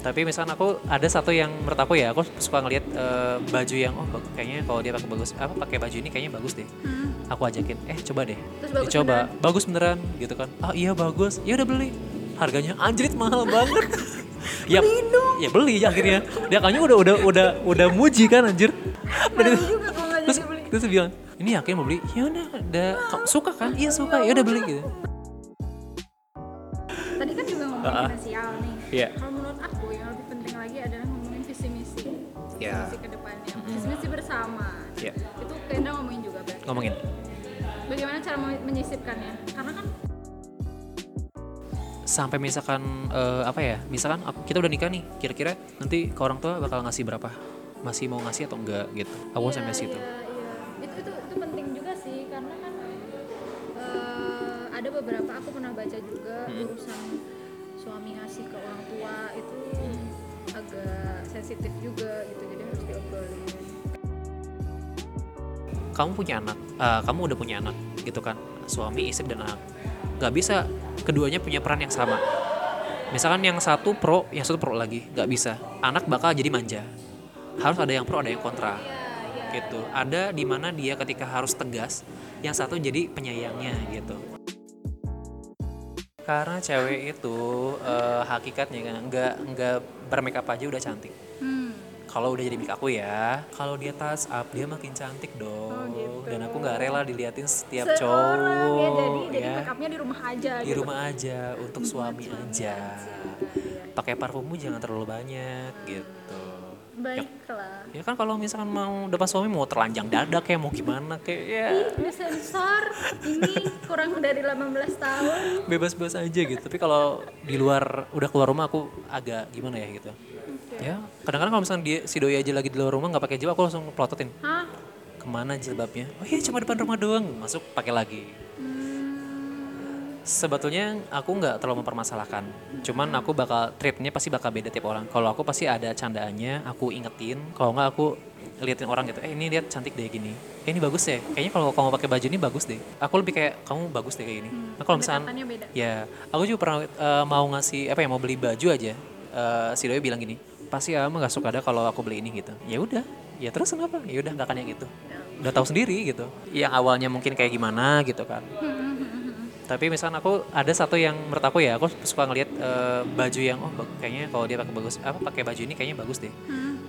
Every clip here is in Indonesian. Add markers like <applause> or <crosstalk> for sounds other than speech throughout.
tapi misalkan aku ada satu yang menurut aku ya aku suka ngelihat eh, baju yang oh kayaknya kalau dia pakai bagus apa pakai baju ini kayaknya bagus deh. Hmm. aku ajakin eh coba deh Terus bagus dicoba. bagus beneran gitu kan. Ah iya bagus. Ya udah beli. Harganya anjrit mahal banget. <laughs> Ya ya beli akhirnya. Dia kayaknya udah udah udah udah muji kan anjir. Dan juga terus beli. terus bilang ini yakin mau beli. Ya udah udah suka kan? Iya suka. Ya udah beli gitu. Tadi kan juga ngomongin finansial nih. Iya. Kalau Misi ke depannya. Visi misi bersama. Iya. Itu Kendra ngomongin juga berarti. ngomongin Bagaimana cara men- menyisipkannya? Karena kan sampai misalkan eh, apa ya misalkan aku- kita udah nikah nih kira-kira nanti ke orang tua bakal ngasih berapa masih mau ngasih atau enggak gitu aku Iya, sampai situ iya, iya. Itu, itu itu penting juga sih karena kan eh, ada beberapa aku pernah baca juga urusan suami ngasih ke orang tua itu agak sensitif juga gitu. Kamu punya anak eh, kamu udah punya anak gitu kan? Suami istri dan anak. Nggak bisa keduanya punya peran yang sama. Misalkan yang satu pro yang satu pro lagi nggak bisa. Anak bakal jadi manja. Harus ada yang pro ada yang kontra. Gitu. Ada di mana dia ketika harus tegas yang satu jadi penyayangnya gitu. Karena cewek itu eh, hakikatnya kan nggak nggak bermakeup aja udah cantik. Hmm. Kalau udah jadi mic aku ya. Kalau dia touch up dia makin cantik dong. Oh, gitu. dan aku nggak rela diliatin setiap Seorang ya jadi cowok jadi ya. make upnya di rumah aja di gitu. rumah aja untuk suami aja pakai parfummu jangan terlalu banyak gitu. Baiklah. ya kan kalau misalkan mau depan suami mau telanjang dada kayak mau gimana kayak ya. Ini sensor. Ini kurang dari 18 tahun. bebas-bebas aja gitu. Tapi kalau di luar udah keluar rumah aku agak gimana ya gitu ya kadang-kadang kalau misalkan dia si doi aja lagi di luar rumah nggak pakai jilbab aku langsung pelototin. Hah? ke mana jilbabnya? Oh iya cuma depan rumah doang. Masuk pakai lagi. Sebetulnya aku nggak terlalu mempermasalahkan. Cuman aku bakal treatnya pasti bakal beda tiap orang. Kalau aku pasti ada candaannya aku ingetin. Kalau nggak aku liatin orang gitu eh ini lihat cantik deh gini. Eh ini bagus ya kayaknya kalau kamu pakai baju ini bagus deh. Aku lebih kayak kamu bagus deh kayak gini. Nah, kalau misalnya ya aku juga pernah eh, mau ngasih apa ya mau beli baju aja. Eh, si doi bilang gini pasti ama nggak suka ada kalau aku beli ini gitu. Ya udah. Ya terus kenapa? Ya udah nggak akan yang gitu udah tahu sendiri gitu. Yang awalnya mungkin kayak gimana gitu kan. Tapi misalkan aku ada satu yang menurut aku ya aku suka ngelihat eh, baju yang oh kayaknya kalau dia pakai bagus apa pakai baju ini kayaknya bagus deh.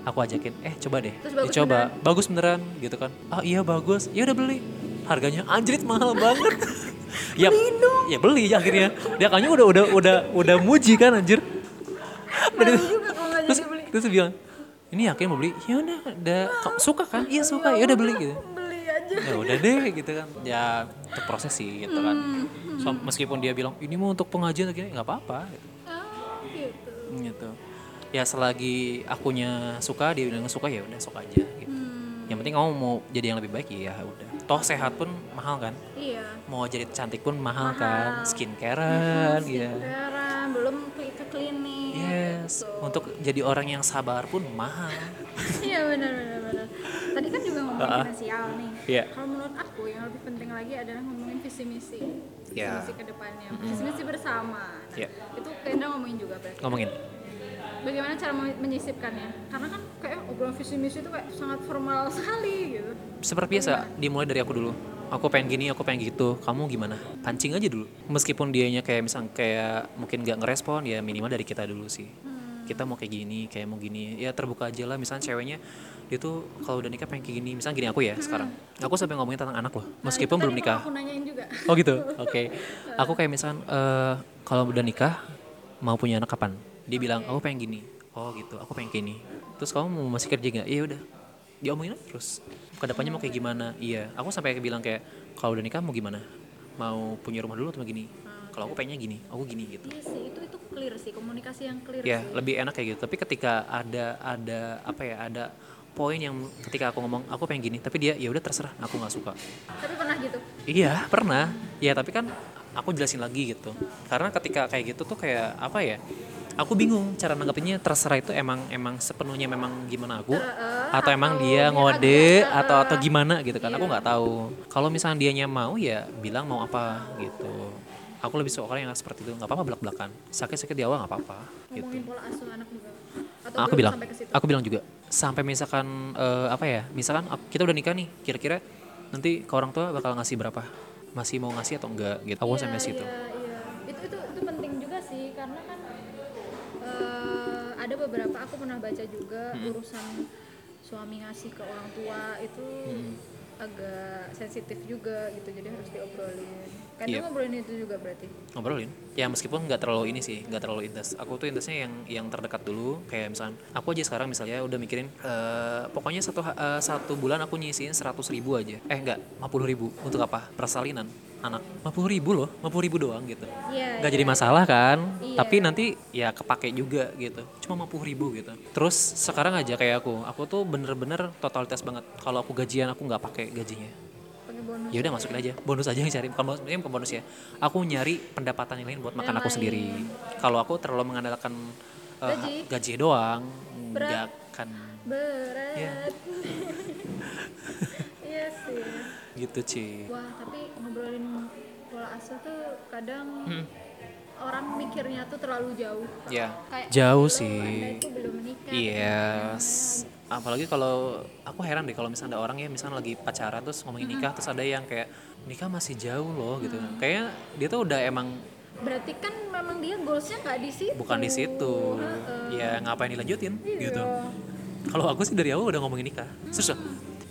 Aku ajakin eh coba deh Terus bagus dicoba. bagus beneran gitu kan. Ah iya bagus. Ya udah beli. Harganya anjrit mahal banget. <laughs> Ya ya beli akhirnya. Dia kayaknya udah udah udah udah muji kan anjir Dan Malu itu- juga kalau nggak terus dia bilang ini yakin mau beli. Ya udah udah suka kan? Iya suka. Ya udah beli gitu. Beli aja. ya udah deh gitu kan. Ya untuk proses sih gitu kan. Hmm, So, meskipun dia bilang ini mau untuk pengajian gini nggak apa-apa gitu. Oh, gitu. gitu. Ya selagi akunya suka dia bilang suka ya udah suka aja gitu. Hmm, yang penting kamu mau jadi yang lebih baik ya udah. Toh sehat pun mahal kan? Iya. mau jadi cantik pun mahal, kan? Skincarean <laughs> ya. Sekarang belum untuk jadi orang yang sabar pun mahal Iya benar benar benar. Tadi kan juga ngomongin ah. finansial nih. Iya. Kalau menurut aku yang lebih penting lagi adalah ngomongin visi misi. Visi Iya. misi ke depannya. Visi misi bersama. Nah, Iya. Itu Kendra ngomongin juga berarti. ngomongin Bagaimana cara men- menyisipkannya? Karena kan kayak obrolan visi misi itu kayak sangat formal sekali gitu. seperti biasa dimulai dari aku dulu aku pengen gini aku pengen gitu kamu gimana pancing aja dulu meskipun dianya kayak misal kayak mungkin nggak ngerespon ya minimal dari kita dulu sih kita mau kayak gini kayak mau gini. Ya terbuka aja lah. Misalnya ceweknya dia tuh kalau udah nikah pengen kayak gini. Misalnya gini aku ya sekarang. Aku sampai ngomongin tentang anak loh. Meskipun Nah, belum nikah. Aku nanyain juga. oh gitu? Oke. Aku kayak misalkan eh, kalau udah nikah mau punya anak kapan? Dia bilang aku pengen gini. Oh gitu. Aku pengen kayak gini. Terus kamu mau masih kerja nggak? Iya udah. Diomongin terus. Ke depannya mau kayak gimana? Iya. Aku sampai bilang kayak kalau udah nikah mau gimana? Mau punya rumah dulu atau gini? Kalau aku pengennya gini aku gini gitu. Iya sih, itu itu clear sih, komunikasi yang clear ya sih. lebih enak kayak gitu tapi ketika ada ada apa ya ada poin yang ketika aku ngomong aku pengen gini tapi dia ya udah terserah aku nggak suka Tapi pernah gitu. Iya pernah. Ya tapi kan aku jelasin lagi gitu. Karena ketika kayak gitu tuh kayak apa ya? Aku bingung cara nanggepinnya terserah itu emang emang sepenuhnya memang gimana aku atau emang dia ngode atau atau gimana gitu kan aku nggak tahu. Kalau misalnya dianya mau ya bilang mau apa gitu. Aku lebih suka orang yang seperti itu nggak apa-apa belak belakan. Sakit sakit di awal nggak apa-apa gitu. Pola asuh anak juga. Atau aku bilang aku bilang juga sampai misalkan eh, apa ya misalkan kita udah nikah nih kira-kira nanti ke orang tua bakal ngasih berapa masih mau ngasih atau enggak gitu aku sampai situ Iya, iya. Itu itu itu penting juga sih karena kan eh, ada beberapa aku pernah baca juga Hmm. urusan suami ngasih ke orang tua itu Hmm. Agak sensitif juga gitu jadi harus diobrolin. Kan dia ngobrolin itu juga berarti. ngobrolin? Ya meskipun nggak terlalu ini sih nggak terlalu intens. Aku tuh intensnya yang yang terdekat dulu kayak misalnya aku aja sekarang misalnya udah mikirin eh, pokoknya satu eh, satu bulan aku nyisihin seratus ribu aja. Eh enggak 50 ribu. Untuk apa? Persalinan anak 50 ribu loh 50 ribu doang gitu Iya. nggak iya. jadi masalah kan Iya. tapi nanti ya kepake juga gitu cuma 50 ribu gitu terus sekarang aja kayak aku aku tuh bener-bener totalitas banget kalau aku gajian aku nggak pakai gajinya ya udah masukin aja bonus aja yang cari bukan bonus, ini bukan bonus ya aku nyari pendapatan yang lain buat makan aku sendiri kalau aku terlalu mengandalkan uh, Gaji. gaji doang nggak akan Berat. Iya. <laughs> Iya sih. Gitu Ci Wah, tapi ngobrolin pola asuh tuh kadang Hmm. orang mikirnya tuh terlalu jauh. ya Kayak jauh "Lu, sih Anda itu belum menikah. Iya, s- apalagi kalau aku heran deh kalau misalnya ada orang ya misalnya lagi pacaran terus ngomongin nikah terus ada yang kayak nikah masih jauh loh gitu. Kayaknya dia tuh udah emang Berarti kan memang dia goalsnya nggak di situ. bukan di situ. Heeh. Ya ngapain dilanjutin Iya. gitu. Kalau aku sih dari awal udah ngomongin nikah. Terus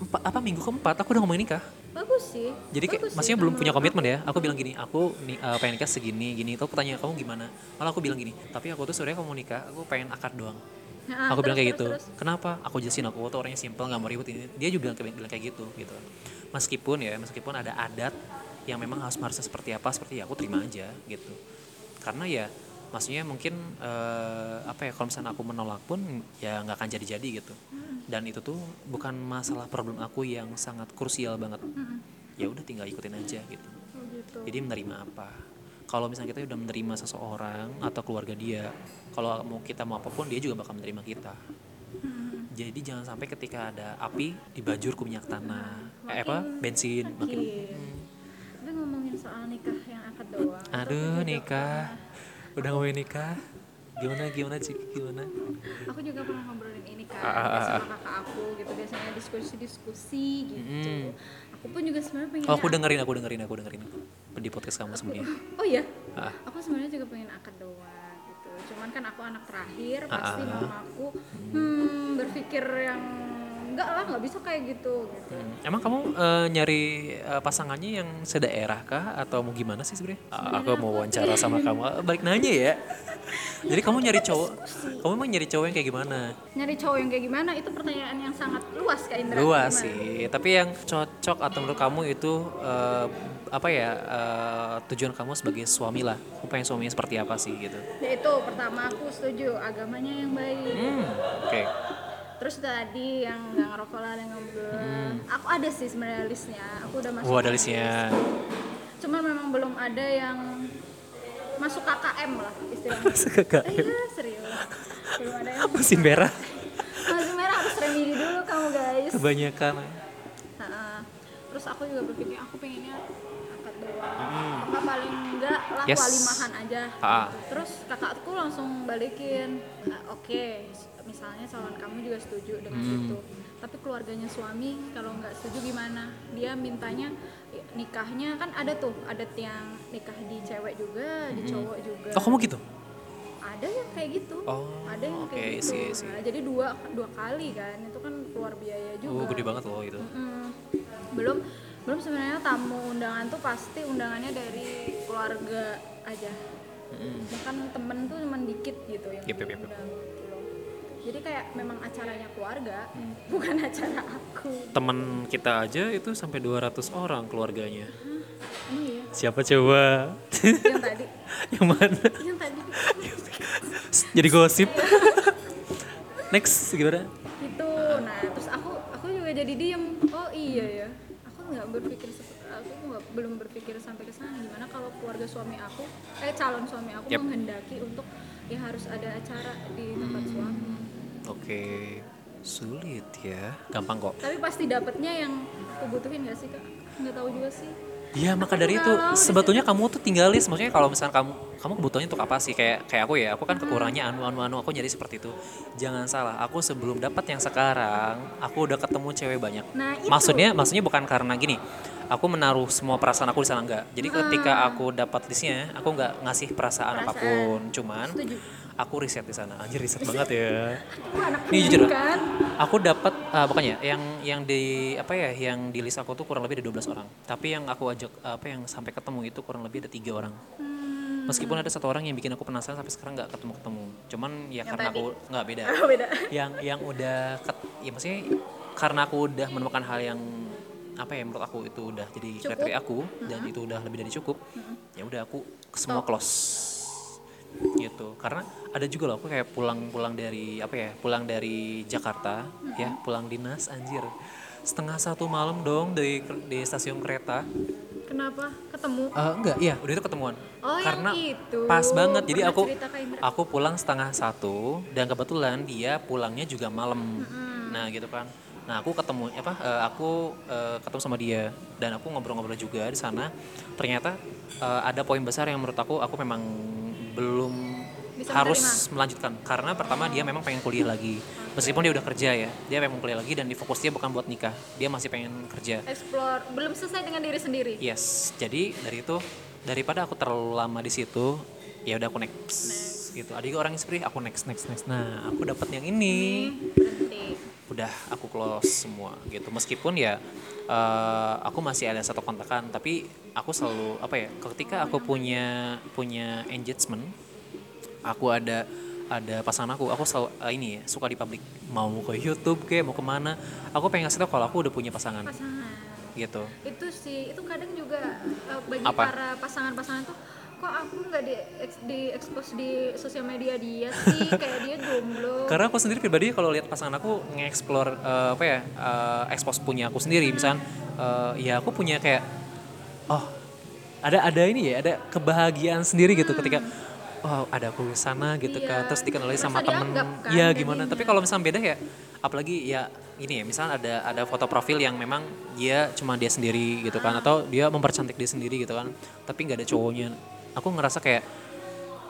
empat, apa minggu keempat aku udah ngomongin nikah. Bagus sih. Jadi kayak Bagus sih, maksudnya belum punya komitmen ya. Aku bilang gini, aku nih eh, pengen nikah segini gini. Terus pertanyaan kamu gimana? Malah aku bilang gini, tapi aku tuh sebenarnya kamu nikah, aku pengen akad doang. aku. Nah, aku bilang terus, kayak gitu. terus. Kenapa? Aku jelasin aku tuh orangnya simpel, nggak mau ribut ini. Dia juga bilang, bilang kayak gitu, gitu. Meskipun ya, meskipun ada adat yang memang harus harusnya seperti apa, seperti ya aku terima aja gitu. Karena ya, maksudnya mungkin eh, apa ya? Kalau misalnya aku menolak pun ya nggak akan jadi-jadi gitu. Dan itu tuh bukan masalah problem aku yang sangat krusial banget. Ya udah tinggal ikutin aja gitu. Oh, gitu. Jadi menerima apa? Kalau misalnya kita udah menerima seseorang atau keluarga dia, kalau mau kita mau apa pun dia juga bakal menerima kita. Jadi jangan sampai ketika ada api dibajur ke minyak tanah, eh, apa bensin, makin. Iya. Tapi ngomongin soal nikah yang akad doang. Aduh nikah, udah ngomongin nikah, gimana gimana sih gimana? Aku juga pernah ngobrolin ini kan sama kakak aku gitu biasanya diskusi-diskusi gitu. Mm. Aku pun juga sebenarnya pengen Oh aku dengerin, aku dengerin, aku dengerin di podcast kamu sebelumnya. Oh iya. Ah. Aku sebenarnya juga pengen akad doang gitu. Cuman kan aku anak terakhir, pasti ah. mamaku hmm, berpikir yang enggak lah, nggak bisa kayak gitu gitu. Hmm, Emang kamu eh, nyari eh, pasangannya yang sedaerah kah atau mau gimana sih sebenarnya? Ah, aku mau wawancara sama kamu. Ah, Balik nanya ya. <laughs> Jadi kamu nyari cowok, kamu emang nyari cowok yang kayak gimana? Nyari cowok yang kayak gimana itu pertanyaan yang sangat luas Kak Indra. Luas Gimana? sih, tapi yang cocok atau menurut kamu itu eh, apa ya eh, tujuan kamu sebagai suami lah? Kamu pengen suaminya seperti apa sih gitu? Yaitu pertama aku setuju agamanya yang baik. Hmm, oke. Terus tadi yang nggak ngerokok lah dan ngobrol. Aku ada sih sebenarnya listnya. Aku udah masuk. Hmm. ada listnya. Cuma memang belum ada yang masuk KKM lah istilahnya. <laughs> Masuk KKM. Iya serius. Belum ada yang <laughs> merah masih merah harus remedi dulu kamu guys. kebanyakan. Nah, terus aku juga berpikir aku pengennya akad doang. Nggak paling enggak lah Hmm. Yes. walimahan aja. Ah. Terus kakakku langsung balikin. "Ah, Oke, misalnya calon kamu juga setuju dengan Hmm. itu. Tapi keluarganya suami kalau nggak setuju gimana? Dia mintanya nikahnya kan ada tuh adat yang nikah di cewek juga, di cowok juga. Oh kamu gitu? Ada yang kayak gitu. Oh, ada yang oke, kayak gitu. sih, sih. Nah, jadi dua dua kali kan. Itu kan keluar biaya juga. Oh gede banget loh itu. Mm, belum belum sebenarnya tamu undangan tuh pasti undangannya dari keluarga aja Mm-mm. bahkan temen tuh cuma dikit gitu yang Yep, yep, yep, gitu loh. jadi kayak memang acaranya keluarga <laughs> bukan acara aku Temen kita aja itu sampai 200 orang keluarganya. emang iya Siapa coba? yang tadi <laughs> yang mana? yang tadi <laughs> Jadi gosip. Next gimana? itu nah terus aku aku juga jadi diem oh iya ya aku nggak berpikir seperti belum berpikir sampai ke sana gimana kalau keluarga suami aku eh calon suami aku Yep. menghendaki untuk ya harus ada acara di tempat Hmm. suami Oke, sulit ya. Gampang kok. tapi pasti dapetnya yang aku butuhin gak sih kak nggak tahu juga sih Iya maka dari itu sebetulnya kamu tuh tinggal list. Maksudnya kalau misalnya kamu kamu kebutuhannya untuk apa sih? Kayak kayak aku ya aku kan kekurangannya anu anu anu aku jadi seperti itu. Jangan salah aku sebelum dapat yang sekarang aku udah ketemu cewek banyak. Nah, itu. maksudnya maksudnya bukan karena gini aku menaruh semua perasaan aku di sana enggak. Jadi ketika aku dapat listnya aku nggak ngasih perasaan, Perasaan. apa pun. Cuman Setuju. Aku riset di sana. Anjir riset banget ya. Ini jujur, kan? aku dapat ah, bukannya yang yang di apa ya yang di list aku tuh kurang lebih ada 12 orang. Tapi yang aku ajak apa yang sampai ketemu itu kurang lebih ada tiga orang. Hmm. meskipun ada satu orang yang bikin aku penasaran sampai sekarang nggak ketemu ketemu cuman ya Yang karena tadi? aku nggak beda. Oh, beda. <laughs> Yang yang udah ket, ya maksudnya karena aku udah menemukan hal yang apa ya menurut aku itu udah jadi kriteria aku dan itu udah lebih dari cukup ya udah aku semua close gitu. Karena ada juga loh aku kayak pulang-pulang dari apa ya pulang dari Jakarta ya pulang dinas anjir. Setengah satu malam dong dari di stasiun kereta. Kenapa? Ketemu? Eh, enggak iya udah itu ketemuan. Oh, yang karena itu. pas banget. Jadi Pernah aku aku pulang setengah satu dan kebetulan dia pulangnya juga malam. Nah gitu kan. Nah aku ketemu apa eh, aku eh, ketemu sama dia dan aku ngobrol-ngobrol juga di sana. Ternyata ada poin besar yang menurut aku aku memang belum Bisa harus melanjutkan. Karena pertama dia memang pengen kuliah lagi. Meskipun dia udah kerja ya dia memang kuliah lagi dan di fokus dia bukan buat nikah. Dia masih pengen kerja. Explore. Belum selesai dengan diri sendiri? Yes, jadi dari itu daripada aku terlalu lama di situ, ya udah aku next. Gitu. Ada juga orang yang seperti aku next next next. Nah, aku dapat yang ini, berhenti udah aku close semua gitu. Meskipun ya eh, aku masih ada satu kontakan, tapi aku selalu apa ya? Ketika aku punya punya engagement, aku ada ada pasangan aku, aku selalu eh, ini ya suka di publik. Mau ke YouTube kayak mau ke mana, aku pengen ngasih tau kalau aku udah punya pasangan pasangan gitu. itu sih itu kadang juga uh, bagi Apa? para pasangan-pasangan tuh kok aku nggak di di expose di sosial media dia <laughs> sih? Kayak dia jomblo. Karena aku sendiri pribadi kalau lihat pasangan aku nge-explore eh, apa ya, eh, expose punya aku sendiri, misal eh, ya aku punya kayak oh ada ada ini ya, ada kebahagiaan sendiri gitu ketika oh ada aku di sana gitu kan, Iya, terus dikenali sama temen, kan iya jadinya. gimana. Tapi kalau misalnya beda ya, apalagi ya ini ya, misal ada ada foto profil yang memang dia cuma dia sendiri gitu kan, atau dia mempercantik dia sendiri gitu kan, tapi nggak ada cowoknya. Aku ngerasa kayak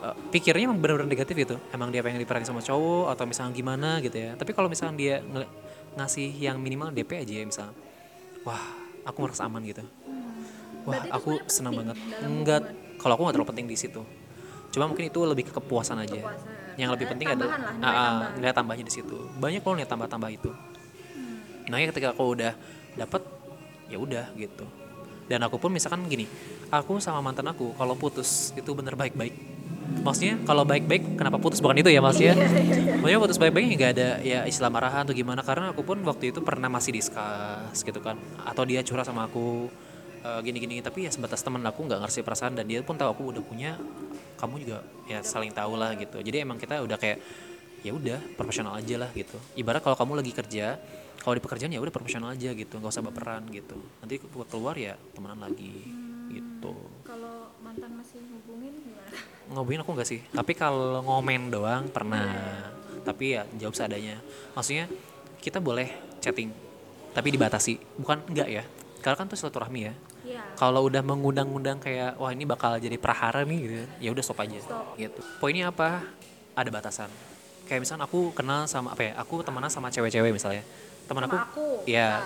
uh, pikirnya emang benar-benar negatif gitu. Emang dia pengen diperhatiin sama cowok atau misalnya gimana gitu ya. Tapi kalau misalnya dia nge- ngasih yang minimal DP aja ya misalnya wah aku merasa aman gitu. Wah Berarti itu aku senang banget. enggak kalau aku nggak terlalu penting di situ. Cuma mungkin itu lebih ke kepuasan aja. Kepuasan. yang lebih Eh, penting adalah lah, nilai ah, ah, tambahan. nilai tambahnya di situ. Banyak loh nilai tambah-tambah itu. Hmm. makanya ketika aku udah dapet ya udah gitu dan aku pun misalkan gini aku sama mantan aku kalau putus itu bener baik-baik. Maksudnya kalau baik-baik kenapa putus? Bukan itu ya maksudnya? Iya, maksudnya putus baik-baik nggak ada ya istilah marahan atau gimana. Karena aku pun waktu itu pernah masih diskus gitu kan. Atau dia curhat sama aku eh, gini-gini. Tapi ya sebatas teman aku nggak ngerti perasaan. Dan dia pun tahu aku udah punya kamu juga ya saling tahu lah gitu. Jadi emang kita udah kayak ya udah profesional aja lah gitu. Ibarat kalau kamu lagi kerja kalau di pekerjaan ya udah profesional aja gitu nggak usah baperan gitu. Nanti buat keluar ya temenan lagi gitu. kalau mantan masih hubungin gimana? Ngobin aku nggak sih? Tapi kalau ngomen doang pernah. Tapi ya jawab seadanya. Maksudnya kita boleh chatting tapi dibatasi. Bukan enggak ya? Karena kan tuh silaturahmi ya. Iya. kalau udah mengundang-undang kayak wah ini bakal jadi prahara nih gitu ya udah stop aja Stop. gitu. Poinnya apa? Ada batasan kayak misalnya aku kenal sama apa ya aku temenan sama cewek-cewek misalnya. Teman aku aku ya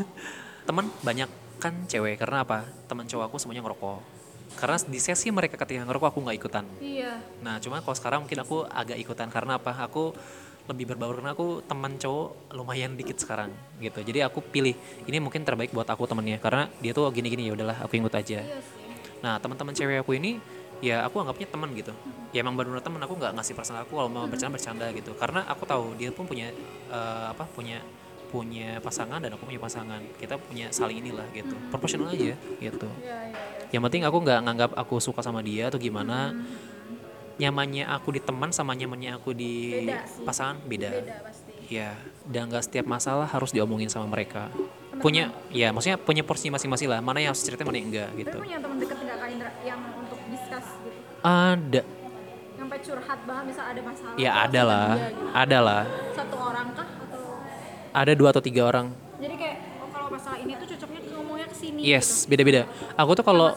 <laughs> teman banyak kan cewek karena apa? Teman cowok aku semuanya ngerokok. Karena di sesi mereka ketika ngerokok aku nggak ikutan. Iya. Nah cuma kalau sekarang mungkin aku agak ikutan karena apa? Aku lebih berbaur karena aku teman cowok lumayan dikit sekarang gitu. Jadi aku pilih ini mungkin terbaik buat aku temennya karena dia tuh gini-gini ya udahlah aku ikut aja. Iya sih. Nah teman-teman cewek aku ini ya aku anggapnya teman gitu. Ya emang benar-benar teman aku nggak ngasih perasaan aku kalau mau bercanda bercanda gitu. Karena aku tahu dia pun punya eh, apa punya punya pasangan dan aku punya pasangan. Kita punya saling inilah gitu. Proporsional aja gitu. Iya iya iya yang penting aku nggak nganggap aku suka sama dia atau gimana. Nyamannya aku di teman sama nyamannya aku di Beda sih. pasangan beda, beda pasti. Ya dan nggak setiap masalah harus diomongin sama mereka. Punya ya maksudnya punya porsi masing-masing lah. Mana yang harus cerita mana yang enggak gitu. Tapi punya teman dekat nggak kak Indra? Yang gitu ada sampai curhat banget misal ada masalah ya ada lah dia gitu. ada lah satu orang kah atau ada dua atau tiga orang jadi kayak oh kalau masalah ini tuh cocoknya ngomongnya ke sini yes beda-beda aku tuh kalau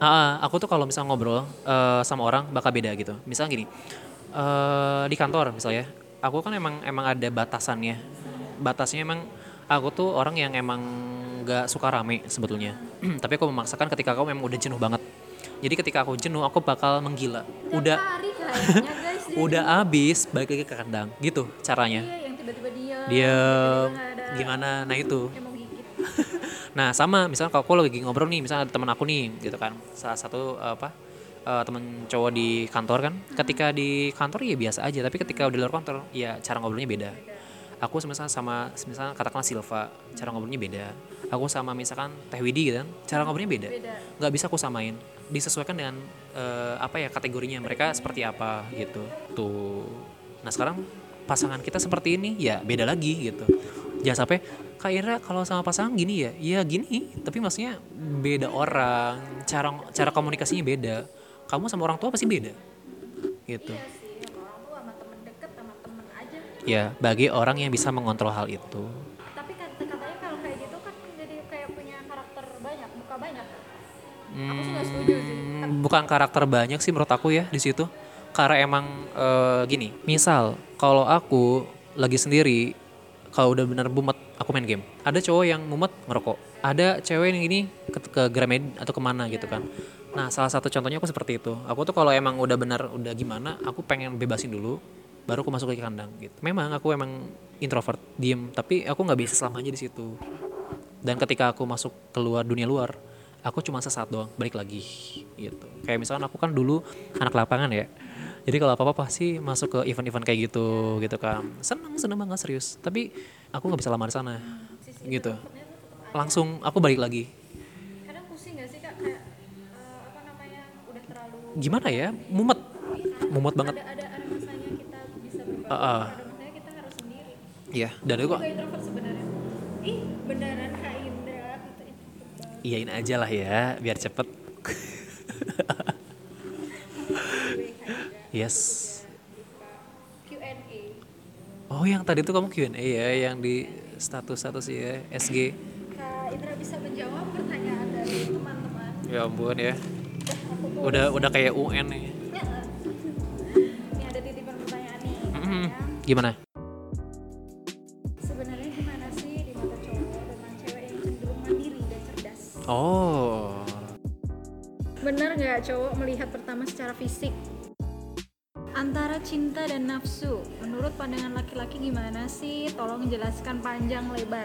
Ah, aku tuh kalau misal ngobrol eh, sama orang bakal beda gitu. Misal gini, eh, di kantor misalnya, aku kan emang emang ada batasannya. Batasnya emang aku tuh orang yang emang gak suka rame sebetulnya. <clears throat> Tapi aku memaksakan ketika aku memang udah jenuh banget. Jadi ketika aku jenuh, aku bakal menggila. Udah. Hari kayaknya guys <laughs> udah abis balik lagi ke kandang. Gitu caranya. Iya, yang tiba-tiba dia Dia tiba-tiba nggak ada gimana? Nah itu. <laughs> Nah sama misalnya kalau aku lagi ngobrol nih misalnya ada teman aku nih gitu kan. Salah satu apa eh, temen cowok di kantor kan. Ketika di kantor ya biasa aja. Tapi ketika udah di luar kantor ya cara ngobrolnya beda. Aku misalnya sama misalnya katakanlah Silva cara ngobrolnya beda aku sama misalkan Teh Widi gitu kan cara ngobrolnya beda. Beda. Nggak bisa aku samain. Disesuaikan dengan eh, apa ya kategorinya mereka seperti apa gitu. Tuh. Nah sekarang pasangan kita seperti ini ya beda lagi gitu. Jangan sampai Kak Ira kalau sama pasangan gini ya? Ya gini. Tapi maksudnya beda orang cara cara komunikasinya beda. Kamu sama orang tua pasti beda. Gitu. Iya sih sama orang tua sama temen deket sama temen aja. Ya bagi orang yang bisa mengontrol hal itu tapi kata katanya kalau kayak gitu kan jadi kayak punya karakter banyak muka banyak Hmm, bukan karakter banyak sih menurut aku ya di situ. Karena emang eh, gini misal kalau aku lagi sendiri kalau udah bener bumet aku main game. Ada cowok yang mumet ngerokok. Ada cewek yang gini ke, ke Gramed atau ke mana gitu kan. Nah salah satu contohnya aku seperti itu. Aku tuh kalau emang udah bener udah gimana aku pengen bebasin dulu baru aku masuk ke kandang gitu. Memang aku emang introvert diem tapi aku nggak bisa selamanya di situ. Dan ketika aku masuk keluar dunia luar aku cuma sesaat doang balik lagi gitu. Kayak misalkan aku kan dulu anak lapangan ya. Jadi kalau apa apa pasti masuk ke event-event kayak gitu gitu kan. Seneng seneng banget serius. Tapi aku nggak bisa lama di sana gitu. Langsung aku balik lagi. Kadang pusing gak sih kak? Kayak eh, apa namanya udah terlalu gimana ya? Mumet. Mumet banget. Ada ada ada masanya kita bisa berbaur ada masanya kita harus sendiri. Iya dan itu kok juga introvert sebenarnya. Ih beneran iyain aja lah ya biar cepet. <laughs> Yes. Oh yang tadi tuh kamu Q&A ya yang di status-status ya SG kak Indra bisa menjawab pertanyaan dari teman-teman? Ya ampun ya. Udah udah kayak UN nih. Ya. ini ada titipan pertanyaan nih Mm-mm. katanya gimana oh Benar nggak cowok melihat pertama secara fisik? Antara cinta dan nafsu, menurut pandangan laki-laki gimana sih? Tolong jelaskan panjang lebar.